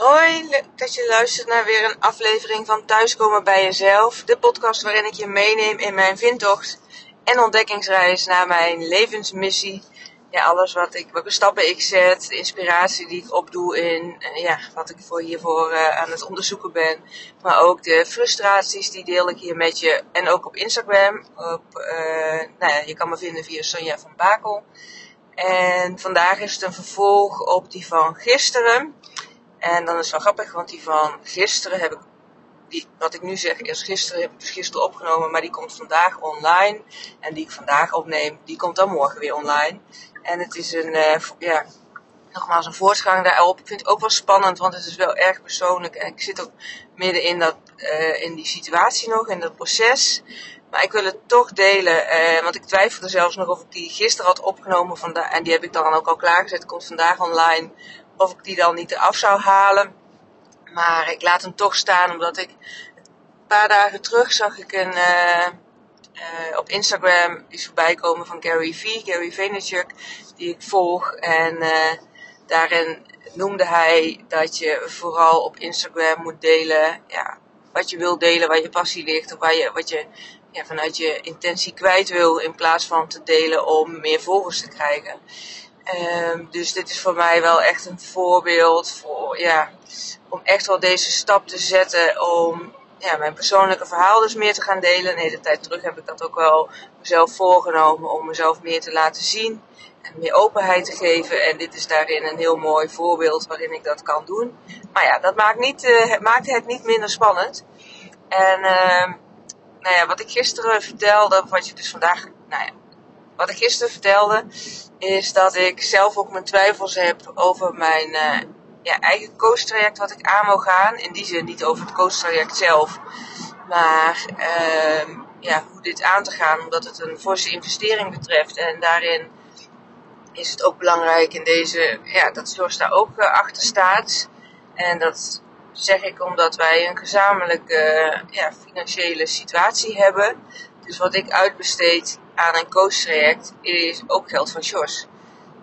Hoi, leuk dat je luistert naar weer een aflevering van Thuiskomen bij Jezelf. De podcast waarin ik je meeneem in mijn vindtocht en ontdekkingsreis naar mijn levensmissie. Ja, alles wat ik, welke stappen ik zet, de inspiratie die ik opdoe in, eh, ja, wat ik voor hiervoor uh, aan het onderzoeken ben. Maar ook de frustraties, die deel ik hier met je. En ook op Instagram. Op, uh, nou ja, je kan me vinden via Sonja van Bakel. En vandaag is het een vervolg op die van gisteren. En dan is het wel grappig, want die van gisteren heb ik, die, wat ik nu zeg, is gisteren, heb ik dus gisteren opgenomen, maar die komt vandaag online. En die ik vandaag opneem, die komt dan morgen weer online. En het is een, uh, ja, nogmaals een voortgang daarop. Ik vind het ook wel spannend, want het is wel erg persoonlijk. En ik zit ook midden in, dat, uh, in die situatie nog, in dat proces. Maar ik wil het toch delen, uh, want ik twijfelde zelfs nog of ik die gisteren had opgenomen. En die heb ik dan ook al klaargezet, komt vandaag online of ik die dan niet eraf zou halen. Maar ik laat hem toch staan, omdat ik een paar dagen terug zag ik een, uh, uh, op Instagram iets voorbij komen van Gary V, Gary Vaynerchuk, die ik volg. En uh, daarin noemde hij dat je vooral op Instagram moet delen, ja, wat je wil delen, waar je passie ligt, of waar je, wat je ja, vanuit je intentie kwijt wil, in plaats van te delen om meer volgers te krijgen. Um, dus dit is voor mij wel echt een voorbeeld voor, ja, om echt wel deze stap te zetten om ja, mijn persoonlijke verhaal dus meer te gaan delen. Een hele tijd terug heb ik dat ook wel mezelf voorgenomen om mezelf meer te laten zien en meer openheid te geven. En dit is daarin een heel mooi voorbeeld waarin ik dat kan doen. Maar ja, dat maakt, niet, uh, het maakt het niet minder spannend. En uh, nou ja, wat ik gisteren vertelde, wat je dus vandaag, nou ja, wat ik gisteren vertelde, is dat ik zelf ook mijn twijfels heb over mijn uh, ja, eigen coach-traject wat ik aan wil gaan. In die zin niet over het coach-traject zelf, maar uh, ja, hoe dit aan te gaan, omdat het een forse investering betreft. En daarin is het ook belangrijk in deze, ja, dat Jos daar ook uh, achter staat. En dat zeg ik omdat wij een gezamenlijke uh, ja, financiële situatie hebben. Dus wat ik uitbesteed aan een coach-traject is ook geld van Jos.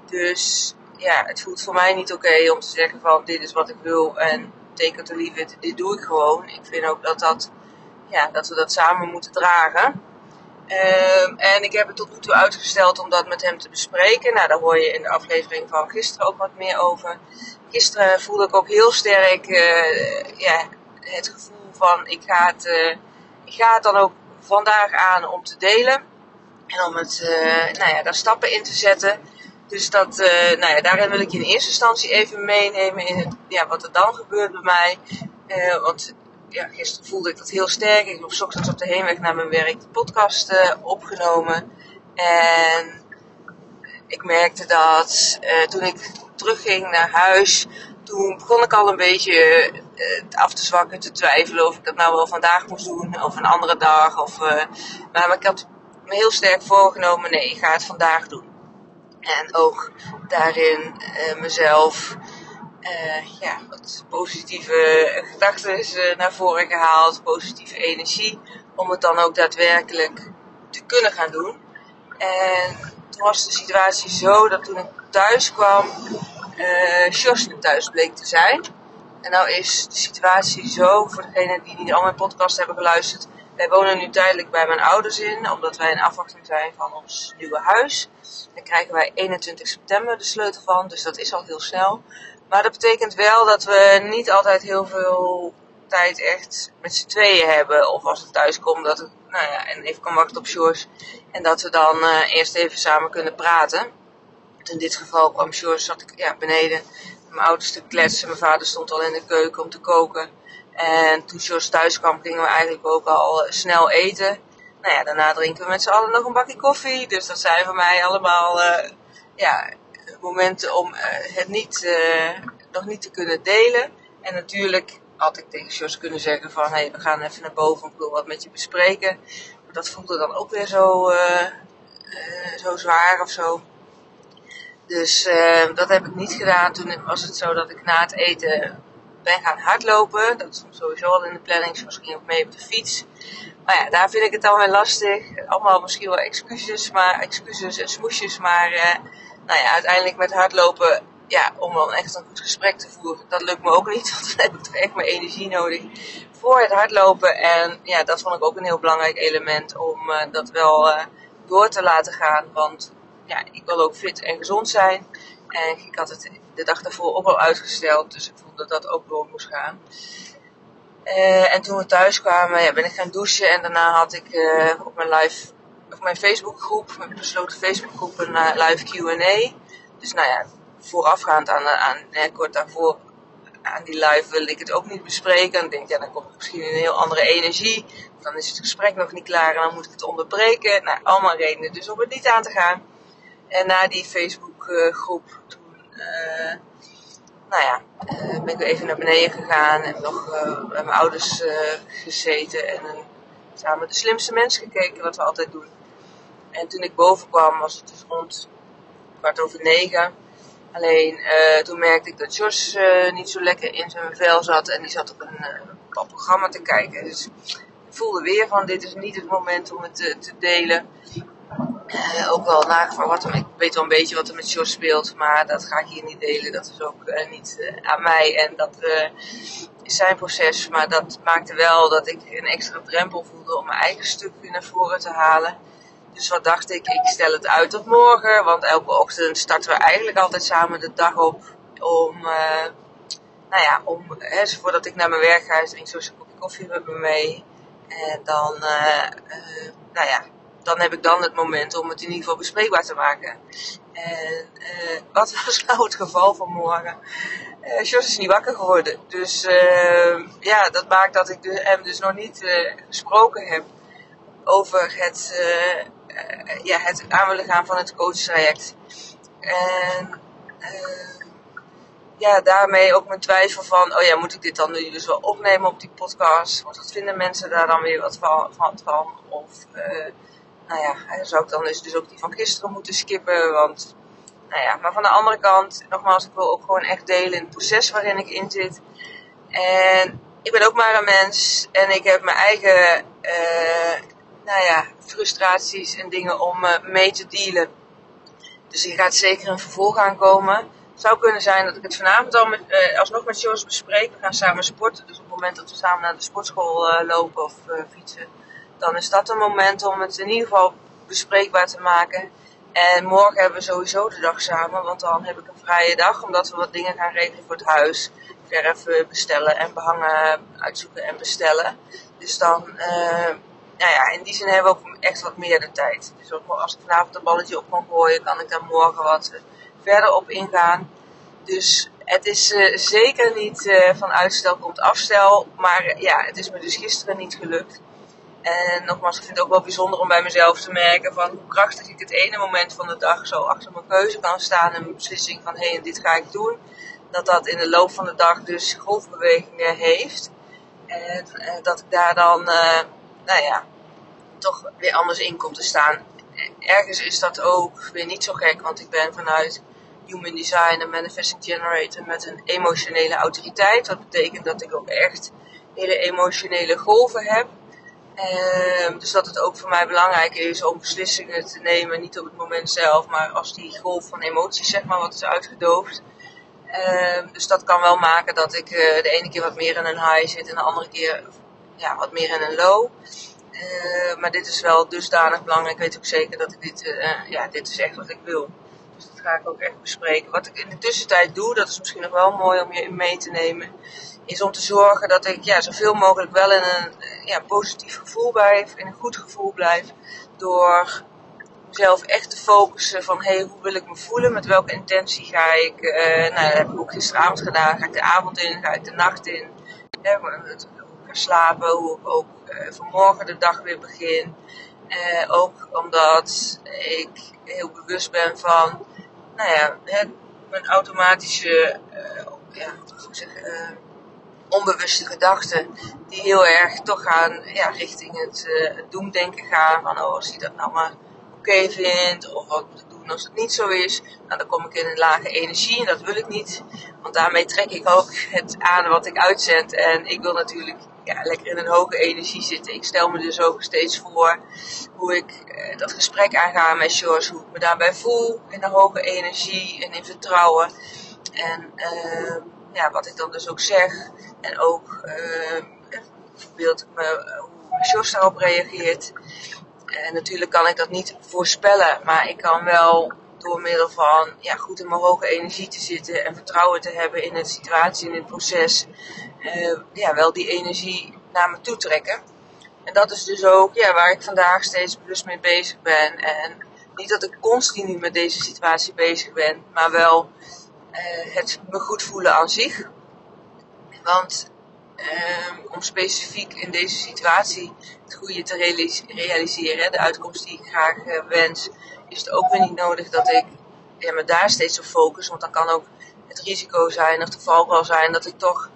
Dus ja, het voelt voor mij niet oké om te zeggen van dit is wat ik wil en it to leave it, dit doe ik gewoon. Ik vind ook dat, dat, ja, dat we dat samen moeten dragen. Um, en ik heb het tot nu toe uitgesteld om dat met hem te bespreken. Nou, daar hoor je in de aflevering van gisteren ook wat meer over. Gisteren voelde ik ook heel sterk uh, ja, het gevoel van ik ga het, uh, ik ga het dan ook vandaag aan om te delen. En om het, uh, nou ja, daar stappen in te zetten. Dus dat, uh, nou ja, daarin wil ik je in eerste instantie even meenemen in het, ja, wat er dan gebeurt bij mij. Uh, want ja, gisteren voelde ik dat heel sterk. Ik heb s ochtends op de heenweg naar mijn werk de podcast opgenomen. En ik merkte dat toen ik terugging naar huis, toen begon ik al een beetje af te zwakken, te twijfelen of ik dat nou wel vandaag moest doen of een andere dag. Of, maar ik had me heel sterk voorgenomen, nee, ik ga het vandaag doen. En ook daarin uh, mezelf ja, wat positieve gedachten naar voren gehaald, positieve energie, om het dan ook daadwerkelijk te kunnen gaan doen. En toen was de situatie zo dat toen ik thuis kwam, uh, thuis bleek te zijn. En nou is de situatie zo, voor degenen die niet al mijn podcast hebben geluisterd, wij wonen nu tijdelijk bij mijn ouders in, omdat wij in afwachting zijn van ons nieuwe huis. Daar krijgen wij 21 september de sleutel van, dus dat is al heel snel. Maar dat betekent wel dat we niet altijd heel veel tijd echt met z'n tweeën hebben. Of als het thuis komt, dat het, nou ja, en even kan wachten op Sjors. En dat we dan uh, eerst even samen kunnen praten. In dit geval kwam Sjors, zat ik ja, beneden mijn ouders te kletsen. Mijn vader stond al in de keuken om te koken. En toen Jos thuis kwam, gingen we eigenlijk ook al snel eten. Nou ja, daarna drinken we met z'n allen nog een bakje koffie. Dus dat zijn voor mij allemaal uh, ja, momenten om uh, het niet, uh, nog niet te kunnen delen. En natuurlijk had ik tegen Jos kunnen zeggen van... hé, hey, we gaan even naar boven, ik wil wat met je bespreken. Maar dat voelde dan ook weer zo, zo zwaar of zo. Dus dat heb ik niet gedaan. Toen was het zo dat ik na het eten ben gaan hardlopen. Dat stond sowieso al in de planning. Zoals ging ook mee op de fiets. Maar ja, daar vind ik het dan weer lastig. Allemaal misschien wel excuses, maar excuses en smoesjes. Maar uh, nou ja, uiteindelijk met hardlopen ja, om dan echt een goed gesprek te voeren, dat lukt me ook niet. Want dan heb ik toch echt mijn energie nodig voor het hardlopen. En ja, dat vond ik ook een heel belangrijk element om uh, dat wel door te laten gaan. Want ja, ik wil ook fit en gezond zijn. En ik had het de dag daarvoor ook al uitgesteld. Dus ik vond dat dat ook door moest gaan. Uh, en toen we thuis kwamen, ja, ben ik gaan douchen. En daarna had ik op mijn live, op mijn Facebookgroep, mijn besloten Facebookgroep, een live Q&A. Dus nou ja, voorafgaand aan, aan kort daarvoor aan die live wil ik het ook niet bespreken. Dan denk ik, ja, dan komt misschien een heel andere energie. Dan is het gesprek nog niet klaar en dan moet ik het onderbreken. Nou, allemaal redenen dus om het niet aan te gaan. En na die Facebookgroep, toen, uh, nou ja, uh, ben ik even naar beneden gegaan en nog bij mijn ouders gezeten en samen de slimste mens gekeken, wat we altijd doen. En toen ik boven kwam, was het dus rond kwart over negen. Alleen toen merkte ik dat Jos niet zo lekker in zijn vel zat en die zat op een uh, programma te kijken. Dus ik voelde weer van dit is niet het moment om het te, te delen. ook wel nagevraagd wat ik weet wel een beetje wat er met Jos speelt, maar dat ga ik hier niet delen. Dat is ook niet aan mij en dat is zijn proces. Maar dat maakte wel dat ik een extra drempel voelde om mijn eigen stuk weer naar voren te halen. Dus wat dacht ik, ik stel het uit tot morgen. Want elke ochtend starten we eigenlijk altijd samen de dag op. Om, nou ja, om, hè, voordat ik naar mijn werk ga, drink ik zo een kopje koffie met me mee. En dan, nou ja, dan heb ik dan het moment om het in ieder geval bespreekbaar te maken. En wat was nou het geval van morgen? Uh, Jos is niet wakker geworden. Dus ja, dat maakt dat ik hem dus nog niet gesproken heb over het uh, ja, het aan willen gaan van het coachtraject. En uh, ja, daarmee ook mijn twijfel van, oh ja, moet ik dit dan nu dus wel opnemen op die podcast? Want wat vinden mensen daar dan weer wat van? van? Of, uh, nou ja, zou ik dan dus, dus ook die van gisteren moeten skippen? Want, nou ja, maar van de andere kant, nogmaals, ik wil ook gewoon echt delen in het proces waarin ik in zit. En ik ben ook maar een mens en ik heb mijn eigen nou ja, frustraties en dingen om uh, mee te dealen. Dus hier gaat zeker een vervolg aankomen. Het zou kunnen zijn dat ik het vanavond al met, uh, alsnog met Jos bespreek. We gaan samen sporten. Dus op het moment dat we samen naar de sportschool lopen of fietsen, dan is dat een moment om het in ieder geval bespreekbaar te maken. En morgen hebben we sowieso de dag samen, want dan heb ik een vrije dag, omdat we wat dingen gaan regelen voor het huis. Verf bestellen en behangen uitzoeken en bestellen. Dus dan nou ja, in die zin hebben we ook echt wat meer de tijd. Dus ook als ik vanavond een balletje op kan gooien, kan ik daar morgen wat eh, verder op ingaan. Dus het is uh, zeker niet van uitstel komt afstel. Maar ja, het is me dus gisteren niet gelukt. En nogmaals, ik vind het ook wel bijzonder om bij mezelf te merken van hoe krachtig ik het ene moment van de dag zo achter mijn keuze kan staan. En mijn beslissing van hé, hey, dit ga ik doen. Dat dat in de loop van de dag dus golfbewegingen heeft. En dat ik daar dan nou ja, toch weer anders in komt te staan. Ergens is dat ook weer niet zo gek, want ik ben vanuit Human Design en Manifesting Generator met een emotionele autoriteit. Dat betekent dat ik ook echt hele emotionele golven heb. Um, dus dat het ook voor mij belangrijk is om beslissingen te nemen, niet op het moment zelf, maar als die golf van emoties zeg maar wat is uitgedoofd. Um, dus dat kan wel maken dat ik uh, de ene keer wat meer in een high zit en de andere keer ja, wat meer in een low. Uh, maar dit is wel dusdanig belangrijk. Ik weet ook zeker dat ik dit, uh, ja, dit is echt wat ik wil. Dus dat ga ik ook echt bespreken. Wat ik in de tussentijd doe, dat is misschien nog wel mooi om je mee te nemen, is om te zorgen dat ik ja, zoveel mogelijk wel in een ja, positief gevoel blijf, in een goed gevoel blijf. Door mezelf echt te focussen van hey, hoe wil ik me voelen, met welke intentie ga ik. Uh, nou, dat heb ik ook gisteravond gedaan. Ga ik de avond in, ga ik de nacht in. Ja, het, ga slapen, hoe ik ook uh, vanmorgen de dag weer begin. Uh, ook omdat ik heel bewust ben van, nou ja, het, mijn automatische, uh, ja, hoe zeg, uh, onbewuste gedachten, die heel erg toch gaan, ja, richting het, het doemdenken gaan. Van, oh, als hij dat nou maar oké vindt, of wat doen als het niet zo is. Nou, dan kom ik in een lage energie en dat wil ik niet. Want daarmee trek ik ook het aan wat ik uitzend. En ik wil natuurlijk ja, lekker in een hoge energie zitten. Ik stel me dus ook steeds voor hoe ik uh, dat gesprek aanga met George, hoe ik me daarbij voel in een hoge energie en in vertrouwen. En ehm, ja, wat ik dan dus ook zeg. En ook bijvoorbeeld hoe Jos daarop reageert. En natuurlijk kan ik dat niet voorspellen, maar ik kan wel door middel van ja, goed in mijn hoge energie te zitten en vertrouwen te hebben in de situatie, in het proces, uh, ja, wel die energie naar me toe trekken. En dat is dus ook ja, waar ik vandaag steeds bewust mee bezig ben. En niet dat ik continu met deze situatie bezig ben, maar wel uh, het me goed voelen aan zich. Want um, om specifiek in deze situatie het goede te realiseren, de uitkomst die ik graag wens, is het ook weer niet nodig dat ik ja, me daar steeds op focus. Want dan kan ook het risico zijn of de valkuil zijn dat ik toch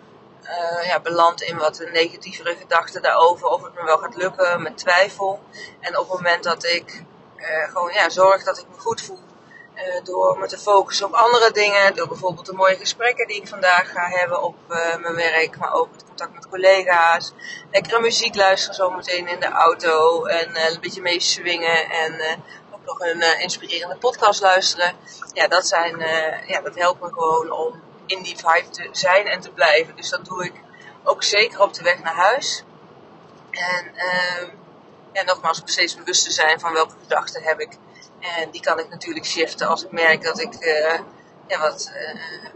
uh, ja, beland in wat negatievere gedachten daarover. Of het me wel gaat lukken met twijfel. En op het moment dat ik uh, gewoon ja, zorg dat ik me goed voel. Uh, door me te focussen op andere dingen. Door bijvoorbeeld de mooie gesprekken die ik vandaag ga hebben op mijn werk. Maar ook het contact met collega's. Lekkere muziek luisteren zometeen in de auto. En een beetje mee swingen. En nog een inspirerende podcast luisteren. Ja, dat, zijn, ja, dat helpt me gewoon om in die vibe te zijn en te blijven. Dus dat doe ik ook zeker op de weg naar huis. En ja, nogmaals, steeds bewust te zijn van welke gedachten heb ik. En die kan ik natuurlijk shiften als ik merk dat ik uh, ja, wat,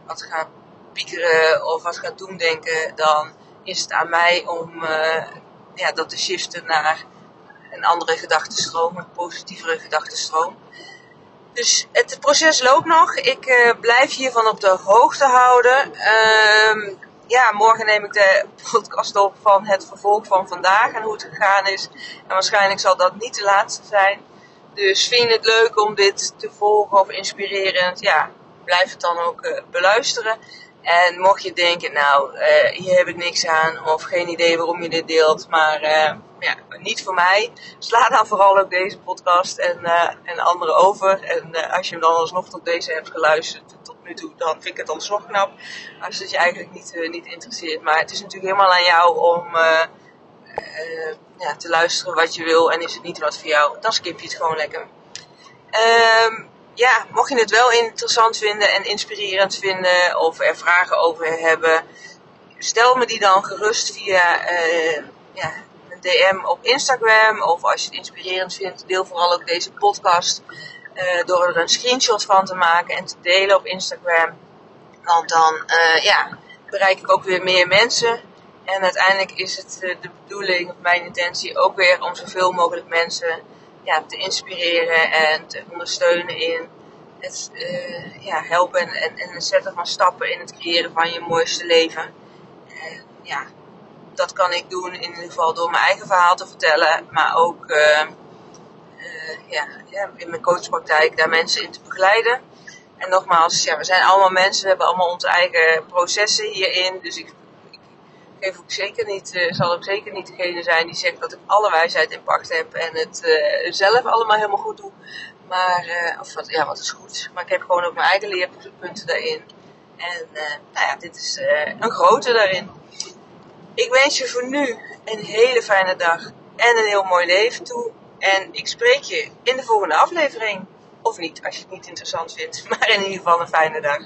wat ga piekeren of wat ga doen denken. Dan is het aan mij om ja, dat te shiften naar een andere gedachtenstroom, een positievere gedachtenstroom. Dus het proces loopt nog. Ik uh, blijf hiervan op de hoogte houden. Uh, ja, morgen neem ik de podcast op van het vervolg van vandaag en hoe het gegaan is. En waarschijnlijk zal dat niet de laatste zijn. Dus vind je het leuk om dit te volgen of inspirerend? Ja, blijf het dan ook uh, beluisteren. En mocht je denken, nou, uh, hier heb ik niks aan of geen idee waarom je dit deelt, maar uh, ja, niet voor mij, sla dan vooral ook deze podcast en, uh, en andere over. En als je hem dan alsnog tot deze hebt geluisterd tot nu toe, dan vind ik het alsnog knap. Als het je eigenlijk niet, niet interesseert. Maar het is natuurlijk helemaal aan jou om ja, te luisteren wat je wil. En is het niet wat voor jou, dan skip je het gewoon lekker. Um, ja, mocht je het wel interessant vinden en inspirerend vinden of er vragen over hebben, stel me die dan gerust via uh, ja, een DM op Instagram. Of als je het inspirerend vindt, deel vooral ook deze podcast uh, door er een screenshot van te maken en te delen op Instagram. Want dan uh, ja, bereik ik ook weer meer mensen. En uiteindelijk is het de bedoeling, mijn intentie ook weer om zoveel mogelijk mensen te inspireren en te ondersteunen in het uh, ja, helpen en, en, het zetten van stappen in het creëren van je mooiste leven. En ja, dat kan ik doen in ieder geval door mijn eigen verhaal te vertellen, maar ook uh, uh, ja, ja, in mijn coachpraktijk daar mensen in te begeleiden. En nogmaals, ja, we zijn allemaal mensen, we hebben allemaal onze eigen processen hierin. Dus ik ook zeker niet, uh, zal ook zeker niet degene zijn die zegt dat ik alle wijsheid in pacht heb en het uh, zelf allemaal helemaal goed doe. Maar, uh, of wat, ja, wat is goed. Maar ik heb gewoon ook mijn eigen leerpunten daarin. En nou ja, dit is een grote daarin. Ik wens je voor nu een hele fijne dag en een heel mooi leven toe. En ik spreek je in de volgende aflevering. Of niet, als je het niet interessant vindt. Maar in ieder geval een fijne dag.